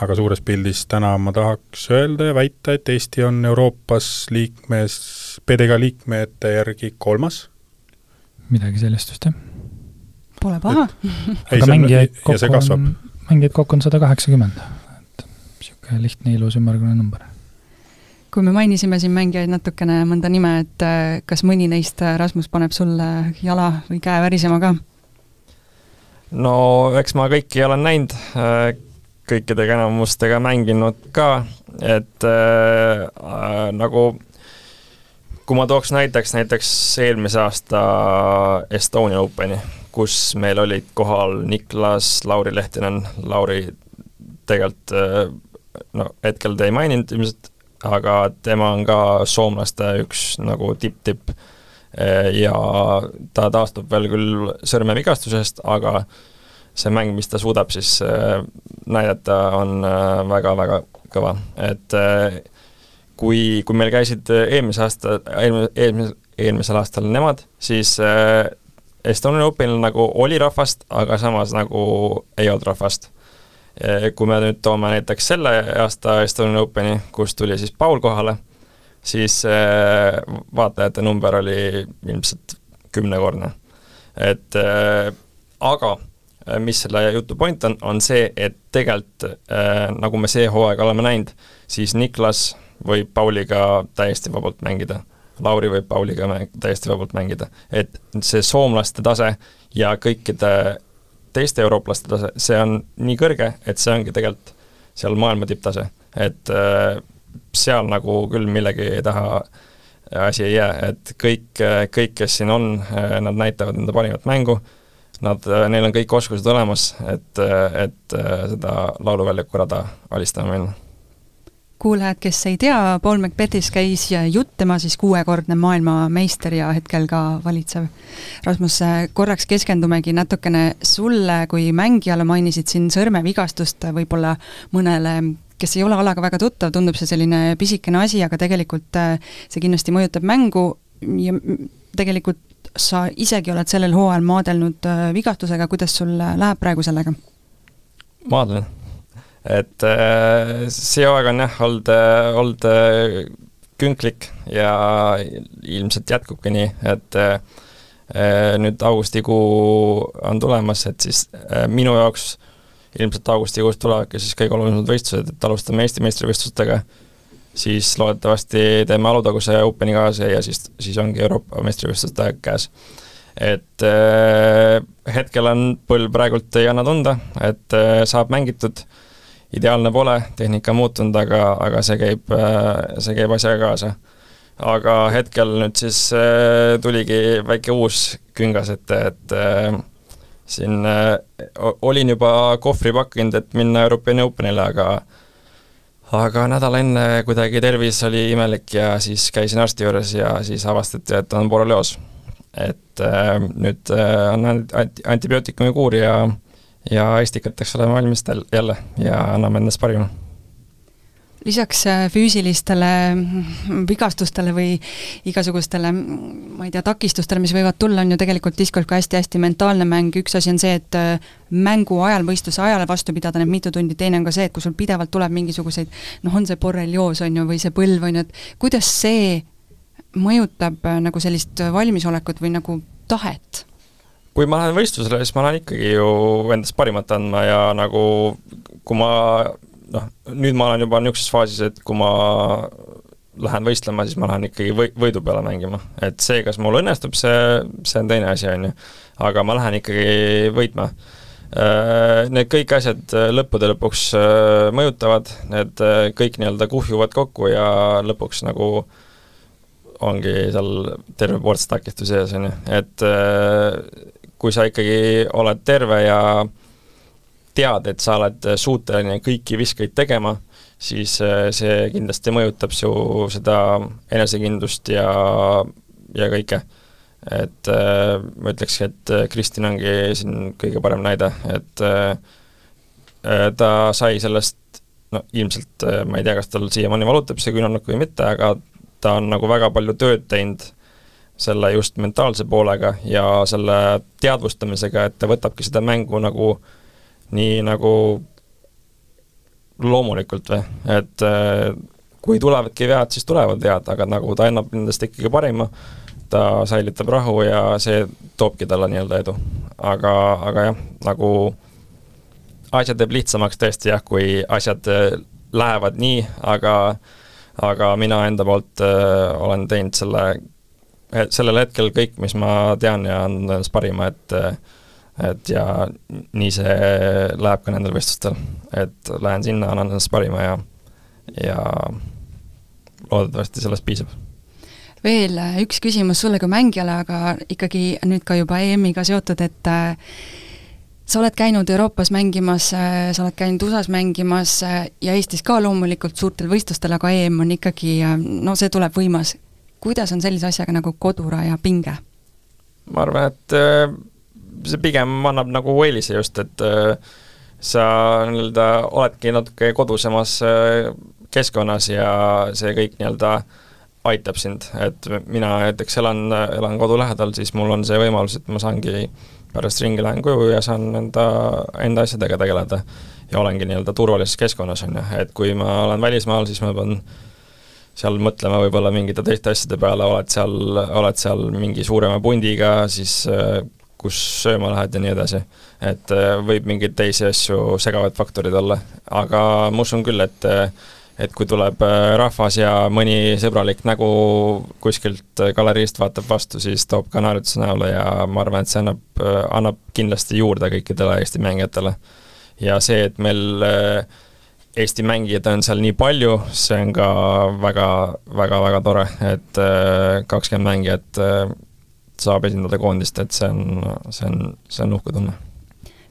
aga suures pildis täna ma tahaks öelda ja väita, et Eesti on Euroopas liikmes, PDGA liikmete järgi kolmas. midagi sellist vist, jah. Pole paha. [LAUGHS] aga mängijaid kokku on, mängijaid kokku on sada kaheksakümmend, et niisugune lihtne, ilus, ümmargune number kui me mainisime siin mängijaid natukene, mõnda nime, et äh, kas mõni neist, äh, Rasmus, paneb sulle jala või käe värisema ka? No eks ma kõiki olen näinud, äh, kõikidega enamustega mänginud ka, et äh, nagu kui ma tooks näiteks, näiteks eelmise aasta Estonia Openi, kus meil olid kohal Niklas, Lauri Lehtinen, Lauri tegelikult no hetkel te ei maininud ilmselt, aga tema on ka soomlaste üks nagu tipp-tipp ja ta taastub veel küll sõrmevigastusest, aga see mäng, mis ta suudab siis äh, näidata, on väga-väga äh, kõva, et äh, kui, kui meil käisid eelmise aasta, eelmise, eelmise, eelmisel aastal nemad, siis Estonian Openil nagu oli rahvast, aga samas nagu ei olnud rahvast. Kui me nüüd toome näiteks selle aasta Estonian Openi, kus tuli siis Paul kohale, siis vaatajate number oli ilmselt kümnekordne. et äh, aga mis selle jutu point on, on see, et tegelikult äh, nagu me see hooaeg oleme näinud, siis Niklas võib Pauliga täiesti vabalt mängida. Lauri võib Pauliga mäng, täiesti vabalt mängida. et see soomlaste tase ja kõikide teiste eurooplaste tase, see on nii kõrge, et see ongi tegelikult seal maailma tipptase, et äh, seal nagu küll millegi taha asi ei jää, et kõik, kõik, kes siin on, nad näitavad enda parimat mängu, nad, neil on kõik oskused olemas, et, et seda lauluväljaku rada alistama minna kuulajad, kes ei tea, Paul Macbethis käis jutt, tema siis kuuekordne maailmameister ja hetkel ka valitsev. Rasmus, korraks keskendumegi natukene sulle kui mängijale, mainisid siin sõrmevigastust, võib-olla mõnele kes ei ole alaga väga tuttav, tundub see selline pisikene asi, aga tegelikult äh, see kindlasti mõjutab mängu ja tegelikult sa isegi oled sellel hooajal maadelnud äh, vigastusega, kuidas sul läheb praegu sellega? maadlen et äh, see aeg on jah, olnud, äh, olnud äh, künklik ja ilmselt jätkubki nii, et nüüd augustikuu on tulemas, et siis minu jaoks ilmselt augustikuus tulevadki siis kõige olulisemad võistlused, et alustame Eesti meistrivõistlustega, siis loodetavasti teeme Alutaguse Openi kaasa ja siis, siis ongi Euroopa meistrivõistluste aeg käes. et äh, hetkel on põlv praegult ei anna tunda, et äh, saab mängitud äh, ideaalne pole, tehnika muutunud, aga, aga see käib, see käib asjaga kaasa. aga hetkel nüüd siis äh, tuligi väike uus küngas ette, et äh, siin äh, olin juba kohvri pakkinud, et minna European Openile, aga aga nädal enne kuidagi tervis oli imelik ja siis käisin arsti juures ja siis avastati, et on borrelioos. et äh, nüüd äh, on anti-, antibiootikumi kuur ja ja estikateks oleme valmis jälle ja anname endast parima lisaks äh, füüsilistele vigastustele või igasugustele, ma ei tea, takistustele, mis võivad tulla, on ju tegelikult discgolf ka hästi-hästi mentaalne mäng, üks asi on see, et äh, mängu ajal, võistluse ajal vastu pidada need mitu tundi, teine on ka see, et kui sul pidevalt tuleb mingisuguseid noh, on see borrelioos, on ju, või see põlv, on ju, et kuidas see mõjutab äh, nagu sellist valmisolekut või nagu tahet? Kui ma lähen võistlusele, siis ma lähen ikkagi ju endast parimat andma ja nagu kui ma noh, nüüd ma olen juba niisuguses faasis, et kui ma lähen võistlema, siis ma lähen ikkagi või-, võidu peale mängima. et see, kas mul õnnestub, see, see on teine asi, on ju. aga ma lähen ikkagi võitma. Need kõik asjad lõppude lõpuks mõjutavad, need kõik nii-öelda kuhjuvad kokku ja lõpuks nagu ongi seal terve ports takistusi sees, on ju, et kui sa ikkagi oled terve ja tead, et sa oled suuteline kõiki viskeid tegema, siis äh, see kindlasti mõjutab su seda enesekindlust ja, ja kõike. et äh, ma ütlekski, et Kristin ongi siin kõige parem näide, et äh, ta sai sellest no ilmselt ma ei tea, kas tal siiamaani valutab see küünarnukk või mitte, aga ta on nagu väga palju tööd teinud selle just mentaalse poolega ja selle teadvustamisega, et ta võtabki seda mängu nagu nii nagu loomulikult või, et äh, kui tulevadki vead, siis tulevad vead, aga nagu ta annab nendest ikkagi parima, ta säilitab rahu ja see toobki talle nii-öelda edu. aga, aga jah, nagu asja teeb lihtsamaks tõesti jah, kui asjad äh, lähevad nii, aga aga mina enda poolt äh, olen teinud selle sellel hetkel kõik, mis ma tean ja annan endast parima, et et ja nii see läheb ka nendel võistlustel. et lähen sinna, annan endast parima ja, ja loodetavasti sellest piisab. veel üks küsimus sulle kui mängijale, aga ikkagi nüüd ka juba EM-iga seotud, et äh, sa oled käinud Euroopas mängimas, äh, sa oled käinud USA-s mängimas äh, ja Eestis ka loomulikult suurtel võistlustel, aga EM on ikkagi, no see tuleb võimas kuidas on sellise asjaga nagu koduraja pinge? ma arvan, et see pigem annab nagu eelise just, et äh, sa nii-öelda oledki natuke kodusemas äh, keskkonnas ja see kõik nii-öelda aitab sind, et mina näiteks elan, elan kodu lähedal, siis mul on see võimalus, et ma saangi pärast ringi lähen koju ja saan enda, enda asjadega tegeleda. ja olengi nii-öelda turvalises keskkonnas, on ju, et kui ma olen välismaal, siis ma pean seal mõtlema võib-olla mingite teiste asjade peale, oled seal, oled seal mingi suurema pundiga, siis äh, kus sööma lähed ja nii edasi. et äh, võib mingeid teisi asju, segavaid faktorid olla, aga ma usun küll, et et kui tuleb äh, rahvas ja mõni sõbralik nägu kuskilt galeriist vaatab vastu, siis toob ka naeratuse näole ja ma arvan, et see annab, annab kindlasti juurde kõikidele Eesti mängijatele. ja see, et meil äh, Eesti mängijaid on seal nii palju, see on ka väga, väga, väga tore, et äh, kakskümmend mängijat äh, saab esindada koondist, et see on, see on, see on uhke tunne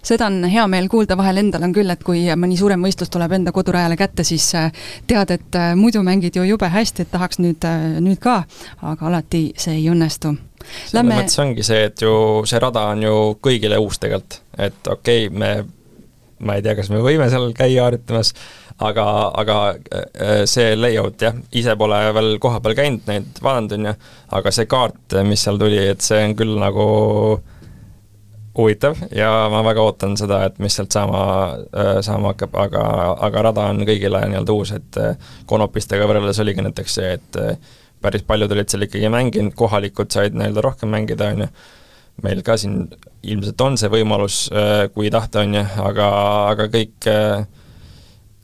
seda on hea meel kuulda, vahel endal on küll, et kui mõni suurem võistlus tuleb enda kodurajale kätte, siis äh, tead, et muidu mängid ju jube hästi, et tahaks nüüd, nüüd ka, aga alati see ei õnnestu. selles Lämme... mõttes ongi see, et ju see rada on ju kõigile uus tegelikult, et okei okay,, me ma ei tea, kas me võime seal käia harjutamas, aga, aga äh, see layout jah, ise pole veel kohapeal käinud, neid vaadanud, on ju, aga see kaart, mis seal tuli, et see on küll nagu huvitav ja ma väga ootan seda, et mis sealt saama, äh, saama hakkab, aga, aga rada on kõigile nii-öelda uus, et äh, konopistega võrreldes oligi näiteks see, et päris paljud olid seal ikkagi mänginud, kohalikud said nii-öelda rohkem mängida, on ju, meil ka siin ilmselt on see võimalus, äh, kui tahta, on ju, aga, aga kõik, äh,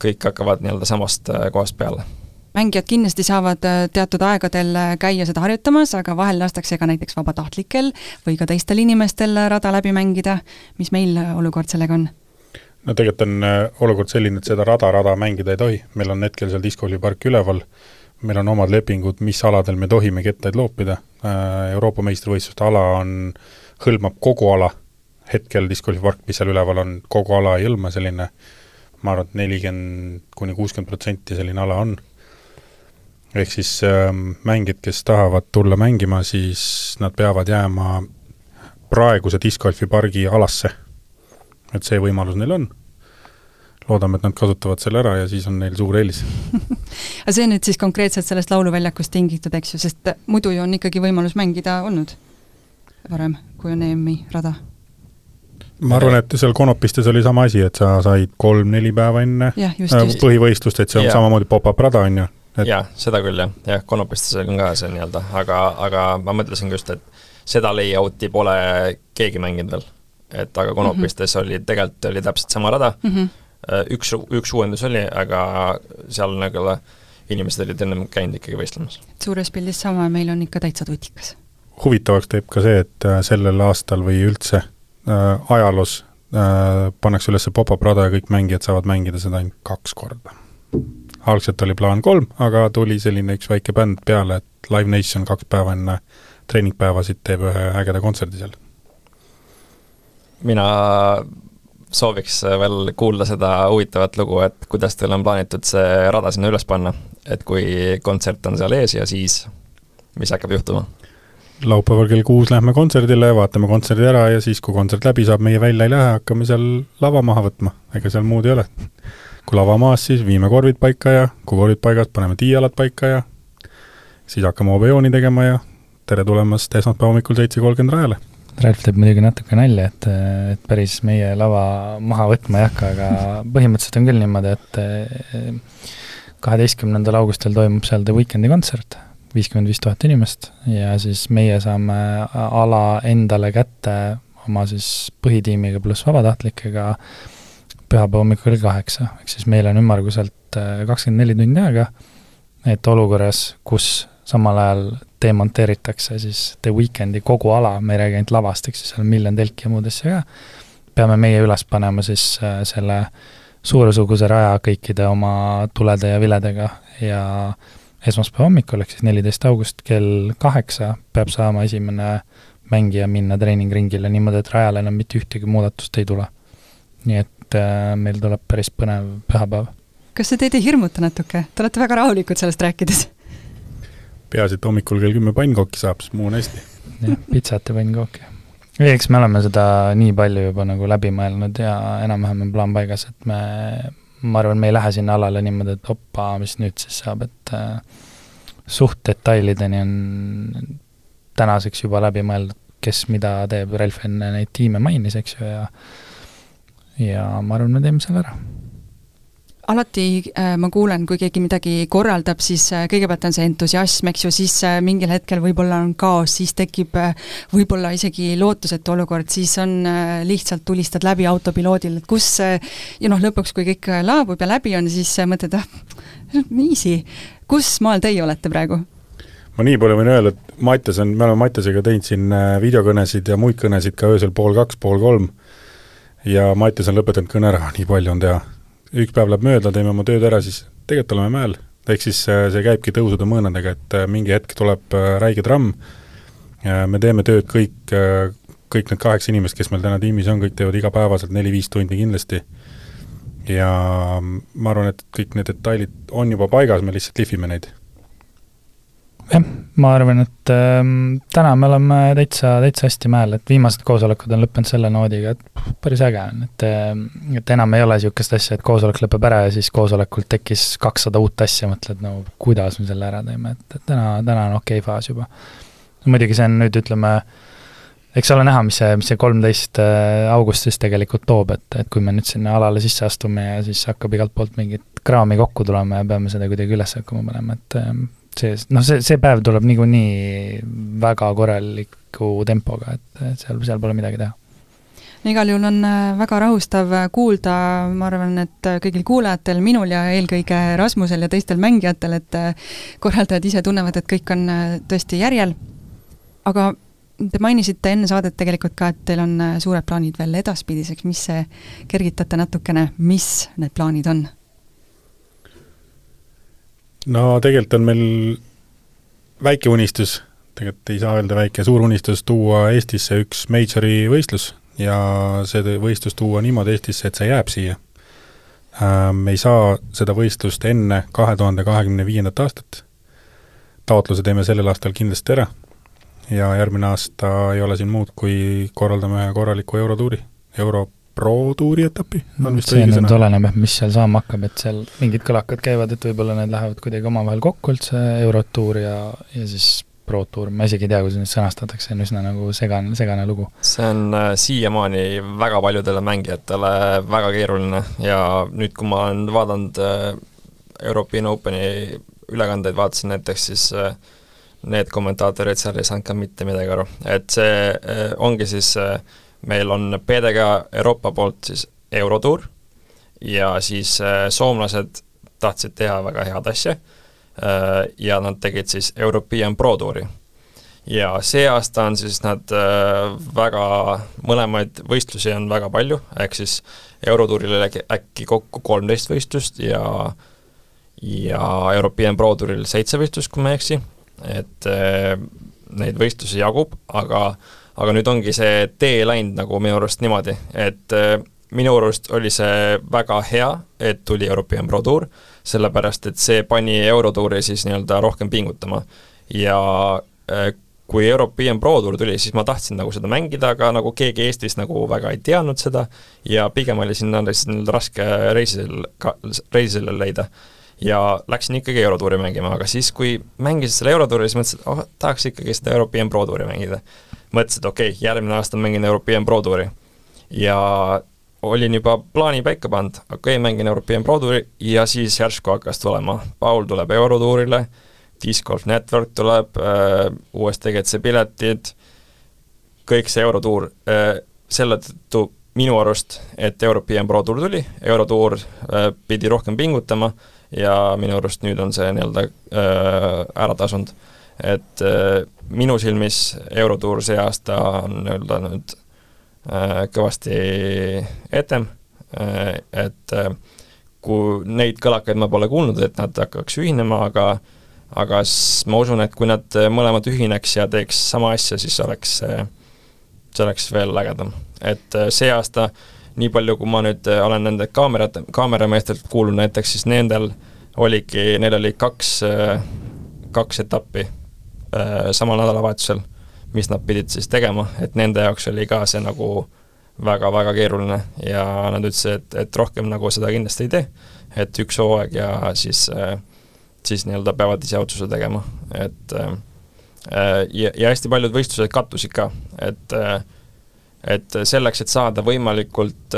kõik hakkavad nii-öelda samast äh, kohast peale mängijad kindlasti saavad teatud aegadel käia seda harjutamas, aga vahel lastakse ka näiteks vabatahtlikel või ka teistel inimestel rada läbi mängida. mis meil olukord sellega on? no tegelikult on olukord selline, et seda rada, rada mängida ei tohi, meil on hetkel seal diskolipark üleval, meil on omad lepingud, mis aladel me tohime kettaid loopida, Euroopa meistrivõistluste ala on äh, hõlmab kogu ala, hetkel discgolfipark, mis seal üleval on, kogu ala ei hõlma, selline ma arvan, et nelikümmend kuni kuuskümmend protsenti selline ala on. ehk siis äh, mängijad, kes tahavad tulla mängima, siis nad peavad jääma praeguse discgolfipargi alasse. et see võimalus neil on loodame, et nad kasutavad selle ära ja siis on neil suur eelis [LAUGHS] aga see nüüd siis konkreetselt sellest lauluväljakust tingitud, eks ju, sest muidu ju on ikkagi võimalus mängida olnud varem, kui on EM-i rada? ma arvan, et seal Konopistes oli sama asi, et sa said kolm-neli päeva enne ja, just, äh, just. põhivõistlust, et see on ja. samamoodi pop-up rada, on ju et.... jaa, seda küll jah, jah, Konopistes on ka see nii-öelda, aga, aga ma mõtlesin just, et seda layout'i pole keegi mänginud veel. et aga Konopistes mm -hmm. oli, tegelikult oli täpselt sama rada mm, -hmm. üks, üks uuendus oli, aga seal nagu inimesed olid ennem käinud ikkagi võistlemas. suures pildis sama, meil on ikka täitsa tutikas. Huvitavaks teeb ka see, et äh, sellel aastal või üldse äh, ajaloos äh, pannakse üles pop-up rada ja kõik mängijad saavad mängida seda ainult kaks korda. algselt oli plaan kolm, aga tuli selline üks väike bänd peale, et Live Nation kaks päeva enne treeningpäevasid teeb ühe ägeda kontserdi seal. mina sooviks veel kuulda seda huvitavat lugu, et kuidas teil on plaanitud see rada sinna üles panna, et kui kontsert on seal ees ja siis, mis hakkab juhtuma? Laupäeval kell kuus lähme kontserdile, vaatame kontserdi ära ja siis, kui kontsert läbi saab, meie välja ei lähe, hakkame seal lava maha võtma, ega seal muud ei ole. kui lava maas, siis viime korvid paika ja kui korvid paigas, paneme tiialad paika ja siis hakkame obejooni tegema ja tere tulemast esmaspäeva hommikul seitse kolmkümmend rajale. Ralf teeb muidugi natuke nalja, et, et päris meie lava maha võtma ei hakka, aga põhimõtteliselt on küll niimoodi, et kaheteistkümnendal augustil toimub seal The Weekend'i kontsert, viiskümmend viis tuhat inimest, ja siis meie saame ala endale kätte oma siis põhitiimiga pluss vabatahtlikega pühapäeva hommikul kell kaheksa, ehk siis meil on ümmarguselt kakskümmend neli tundi aega, et olukorras, kus samal ajal demonteeritakse siis The Weekndi kogu ala, me ei räägi ainult lavast, eks ju, seal on miljon telki ja muud asja ka, peame meie üles panema siis äh, selle suuresuguse raja kõikide oma tulede ja viledega ja esmaspäeva hommikul, ehk siis neliteist august kell kaheksa peab saama esimene mängija minna treeningringile niimoodi, et rajal enam mitte ühtegi muudatust ei tule. nii et äh, meil tuleb päris põnev pühapäev. kas see teid ei hirmuta natuke, te olete väga rahulikud sellest rääkides peaasi, et hommikul kell kümme pannkooki saab, siis muu on hästi. jah, pitsat ja pannkooki. ei, eks me oleme seda nii palju juba nagu läbi mõelnud ja enam-vähem on plaan paigas, et me, ma arvan, me ei lähe sinna alale niimoodi, et opa, mis nüüd siis saab, et äh, suht detailideni on tänaseks juba läbi mõeldud, kes mida teeb, Relf enne neid tiime mainis, eks ju, ja ja ma arvan, me teeme selle ära alati äh, ma kuulen, kui keegi midagi korraldab, siis äh, kõigepealt on see entusiasm, eks ju, siis äh, mingil hetkel võib-olla on kaos, siis tekib võib-olla isegi lootusetu olukord, siis on lihtsalt tulistad läbi autopiloodil, et kus ja noh, lõpuks, kui kõik laabub ja läbi on, siis mõtled, ah, [LAUGHS] easy. kus maal teie olete praegu? ma nii palju võin öelda, et Mattias on, me oleme Mattiasega teinud siin videokõnesid ja muid kõnesid ka öösel pool kaks, pool kolm, ja Mattias on lõpetanud kõne ära, nii palju on teha üks päev läheb mööda, teeme oma tööd ära, siis tegelikult oleme mäel. ehk siis äh, see käibki tõusude mõõnadega, et äh, mingi hetk tuleb äh, räige tramm, me teeme tööd kõik, kõik need kaheksa inimest, kes meil täna tiimis on, kõik teevad igapäevaselt neli-viis tundi kindlasti, ja ma arvan, et kõik need detailid on juba paigas, me lihtsalt lihvime neid jah, ma arvan, et äh, täna me oleme täitsa, täitsa hästi mäel, et viimased koosolekud on lõppenud selle noodiga, et päris äge on, et äh, et enam ei ole niisugust asja, et koosolek lõpeb ära ja siis koosolekult tekkis kakssada uut asja, mõtled, no kuidas me selle ära teeme, et, et täna, täna on okei okay faas juba. muidugi see on nüüd, ütleme, eks ole näha, mis see, mis see kolmteist äh, augustis tegelikult toob, et, et kui me nüüd sinna alale sisse astume ja siis hakkab igalt poolt mingit kraami kokku tulema ja peame seda kuidagi üles hakkama panema, et ähm, see, noh, see, see päev tuleb niikuinii väga korraliku tempoga, et, seal, seal pole midagi teha. Igal juhul on äh, väga rahustav äh, kuulda, ma arvan, et äh, kõigil kuulajatel, minul ja eelkõige Rasmusel ja teistel mängijatel, et korraldajad ise tunnevad, et kõik on tõesti järjel, aga te mainisite enne saadet tegelikult ka, et teil on suured plaanid veel edaspidiseks, mis see, kergitate natukene, mis need plaanid on? No tegelikult on meil väike unistus, tegelikult ei saa öelda väike, suur unistus tuua Eestisse üks major'i võistlus ja see võistlus tuua niimoodi Eestisse, et see jääb siia. Äh, me ei saa seda võistlust enne kahe tuhande kahekümne viiendat aastat, taotluse teeme sellel aastal kindlasti ära ja järgmine aasta ei ole siin muud, kui korraldame ühe korraliku eurotuuri, Euro Pro tuuri etapi, on vist see õige sõna? oleneb, mis seal saama hakkab, et seal mingid kõlakad käivad, et võib-olla need lähevad kuidagi omavahel kokku üldse, Eurotuur ja, ja siis Pro Tour, ma isegi ei tea, kuidas neid sõnastatakse, see on üsna nagu segane, segane lugu. see on äh, siiamaani väga paljudele mängijatele väga keeruline ja nüüd, kui ma olen vaadanud äh, European Openi ülekandeid, vaatasin näiteks siis äh, need kommentaatorid seal ei saanud ka mitte midagi aru, et see äh, ongi siis äh, meil on PDG Euroopa poolt siis Eurotuur ja siis äh, soomlased tahtsid teha väga head asja äh, ja nad tegid siis European Pro Touri. ja see aasta on siis nad äh, väga, mõlemaid võistlusi on väga palju, ehk siis Eurotuuril oli äkki kokku kolmteist võistlust ja ja European Pro Touril seitse võistlust, kui ma ei eksi, et neid võistlusi jagub, aga aga nüüd ongi see tee läinud nagu minu arust niimoodi, et äh, minu arust oli see väga hea, et tuli European Pro Tour, sellepärast et see pani Eurotuuri siis nii-öelda rohkem pingutama. ja äh, kui European Pro Tour tuli, siis ma tahtsin nagu seda mängida, aga nagu keegi Eestis nagu väga ei teadnud seda ja pigem oli sinna lihtsalt raske reisil, reisile leida ja läksin ikkagi Eurotuuri mängima, aga siis, kui mängisin selle Eurotuuri, siis mõtlesin, et oh, tahaks ikkagi seda European Pro Touri mängida mõtlesin, et okei okay,, järgmine aasta mängin European Pro Touri. ja olin juba plaani paika pannud, okei okay,, mängin European Pro Touri ja siis järsku hakkas tulema, Paul tuleb Eurotuurile, Disc Golf Network tuleb äh,, USDGC piletid, kõik see Eurotuur äh,, selle tõttu minu arust, et European Pro Tour tuli, Eurotuur äh, pidi rohkem pingutama ja minu arust nüüd on see nii-öelda äh, ära tasunud et äh, minu silmis Eurotuur see aasta on nii-öelda nüüd äh, kõvasti etem, äh, et kui neid kõlakaid ma pole kuulnud, et nad hakkaks ühinema, aga aga ma usun, et kui nad mõlemad ühineks ja teeks sama asja, siis oleks see, see oleks veel ägedam. et see aasta, nii palju, kui ma nüüd olen nende kaamerate, kaamerameestelt kuulnud näiteks, siis nendel oligi, neil oli kaks, kaks etappi samal nädalavahetusel, mis nad pidid siis tegema, et nende jaoks oli ka see nagu väga-väga keeruline ja nad ütlesid, et, et rohkem nagu seda kindlasti ei tee, et üks hooaeg ja siis, äh, siis nii-öelda peavad ise otsuse tegema, et äh, ja, ja hästi paljud võistlused kattusid ka, et et selleks, et saada võimalikult,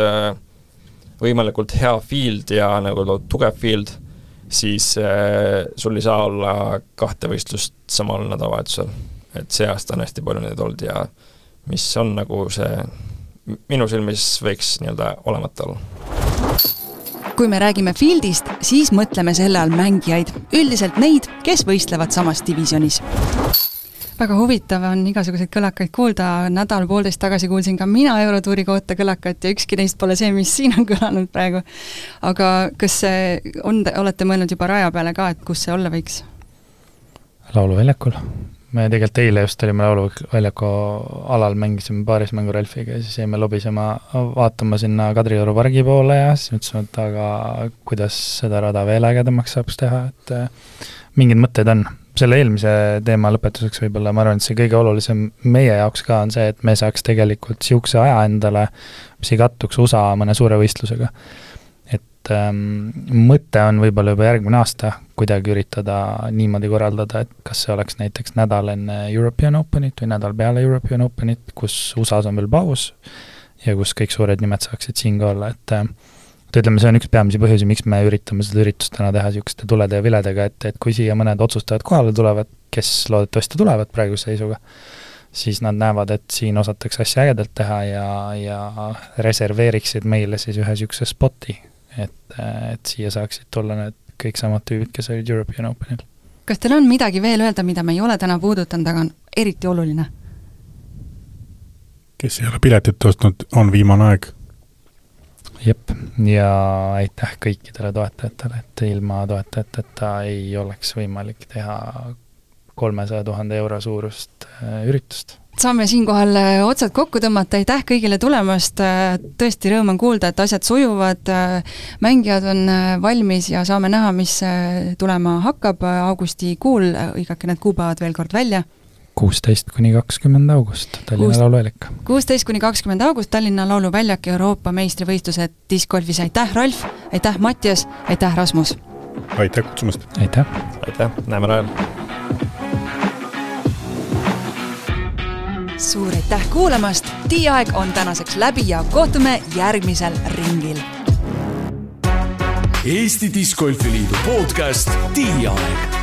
võimalikult hea field ja nagu tugev field, siis äh, sul ei saa olla kahte võistlust samal nädalavahetusel. et see aasta on hästi palju neid olnud ja mis on nagu see, minu silmis võiks nii-öelda olemata olla. Kui me räägime field'ist, siis mõtleme selle all mängijaid, üldiselt neid, kes võistlevad samas divisjonis väga huvitav on igasuguseid kõlakaid kuulda, nädal-poolteist tagasi kuulsin ka mina Eurotuuri kohta kõlakat ja ükski neist pole see, mis [LAUGHS] siin on kõlanud praegu. aga kas see on, olete mõelnud juba raja peale ka, et kus see olla võiks? lauluväljakul. me tegelikult eile just olime Lauluväljaku alal, mängisime paarismängu Relfiga ja siis jäime lobisema, vaatama sinna Kadrioru pargi poole ja siis mõtlesime, et aga kuidas seda rada veel ägedamaks saaks teha, et mingid mõtted on selle eelmise teema lõpetuseks võib-olla ma arvan, et see kõige olulisem meie jaoks ka on see, et me saaks tegelikult niisuguse aja endale, mis ei kattuks USA mõne suure võistlusega. et ähm, mõte on võib-olla juba järgmine aasta kuidagi üritada niimoodi korraldada, et kas see oleks näiteks nädal enne European Openit või nädal peale European Openit, kus USA-s on veel paus ja kus kõik suured nimed saaksid siin ka olla, et äh, et ütleme, see on üks peamisi põhjusi, miks me üritame seda üritust täna teha niisuguste tulede ja viledega, et, et kui siia mõned otsustajad kohale tulevad, kes loodetavasti tulevad praeguse seisuga, siis nad näevad, et siin osatakse asja ägedalt teha ja, ja reserveeriksid meile siis ühe niisuguse spoti, et, et siia saaksid tulla need kõik samad tüübid, kes olid European Openil. kas teil on midagi veel öelda, mida me ei ole täna puudutanud, aga on eriti oluline? kes ei ole piletit ostnud, on viimane aeg jep, ja aitäh kõikidele toetajatele, et ilma toetajateta ei oleks võimalik teha kolmesaja tuhande euro suurust äh, üritust. Saame siinkohal äh, otsad kokku tõmmata, aitäh kõigile tulemast, äh, tõesti rõõm on kuulda, et asjad sujuvad, mängijad on valmis ja saame näha, mis tulema hakkab augustikuul, hõigake need kuupäevad veel kord välja kuusteist kuni kakskümmend august Tallinna Lauluväljak. kuusteist kuni kakskümmend august Tallinna Lauluväljak Euroopa meistrivõistlused diskgolfis, aitäh, Ralf, aitäh, Mattias, aitäh, Rasmus! aitäh kutsumast! aitäh! aitäh, näeme rajal! suur aitäh kuulamast, Tiiaeg on tänaseks läbi ja kohtume järgmisel ringil. Eesti Discgolfi Liidu podcast Tiiaeg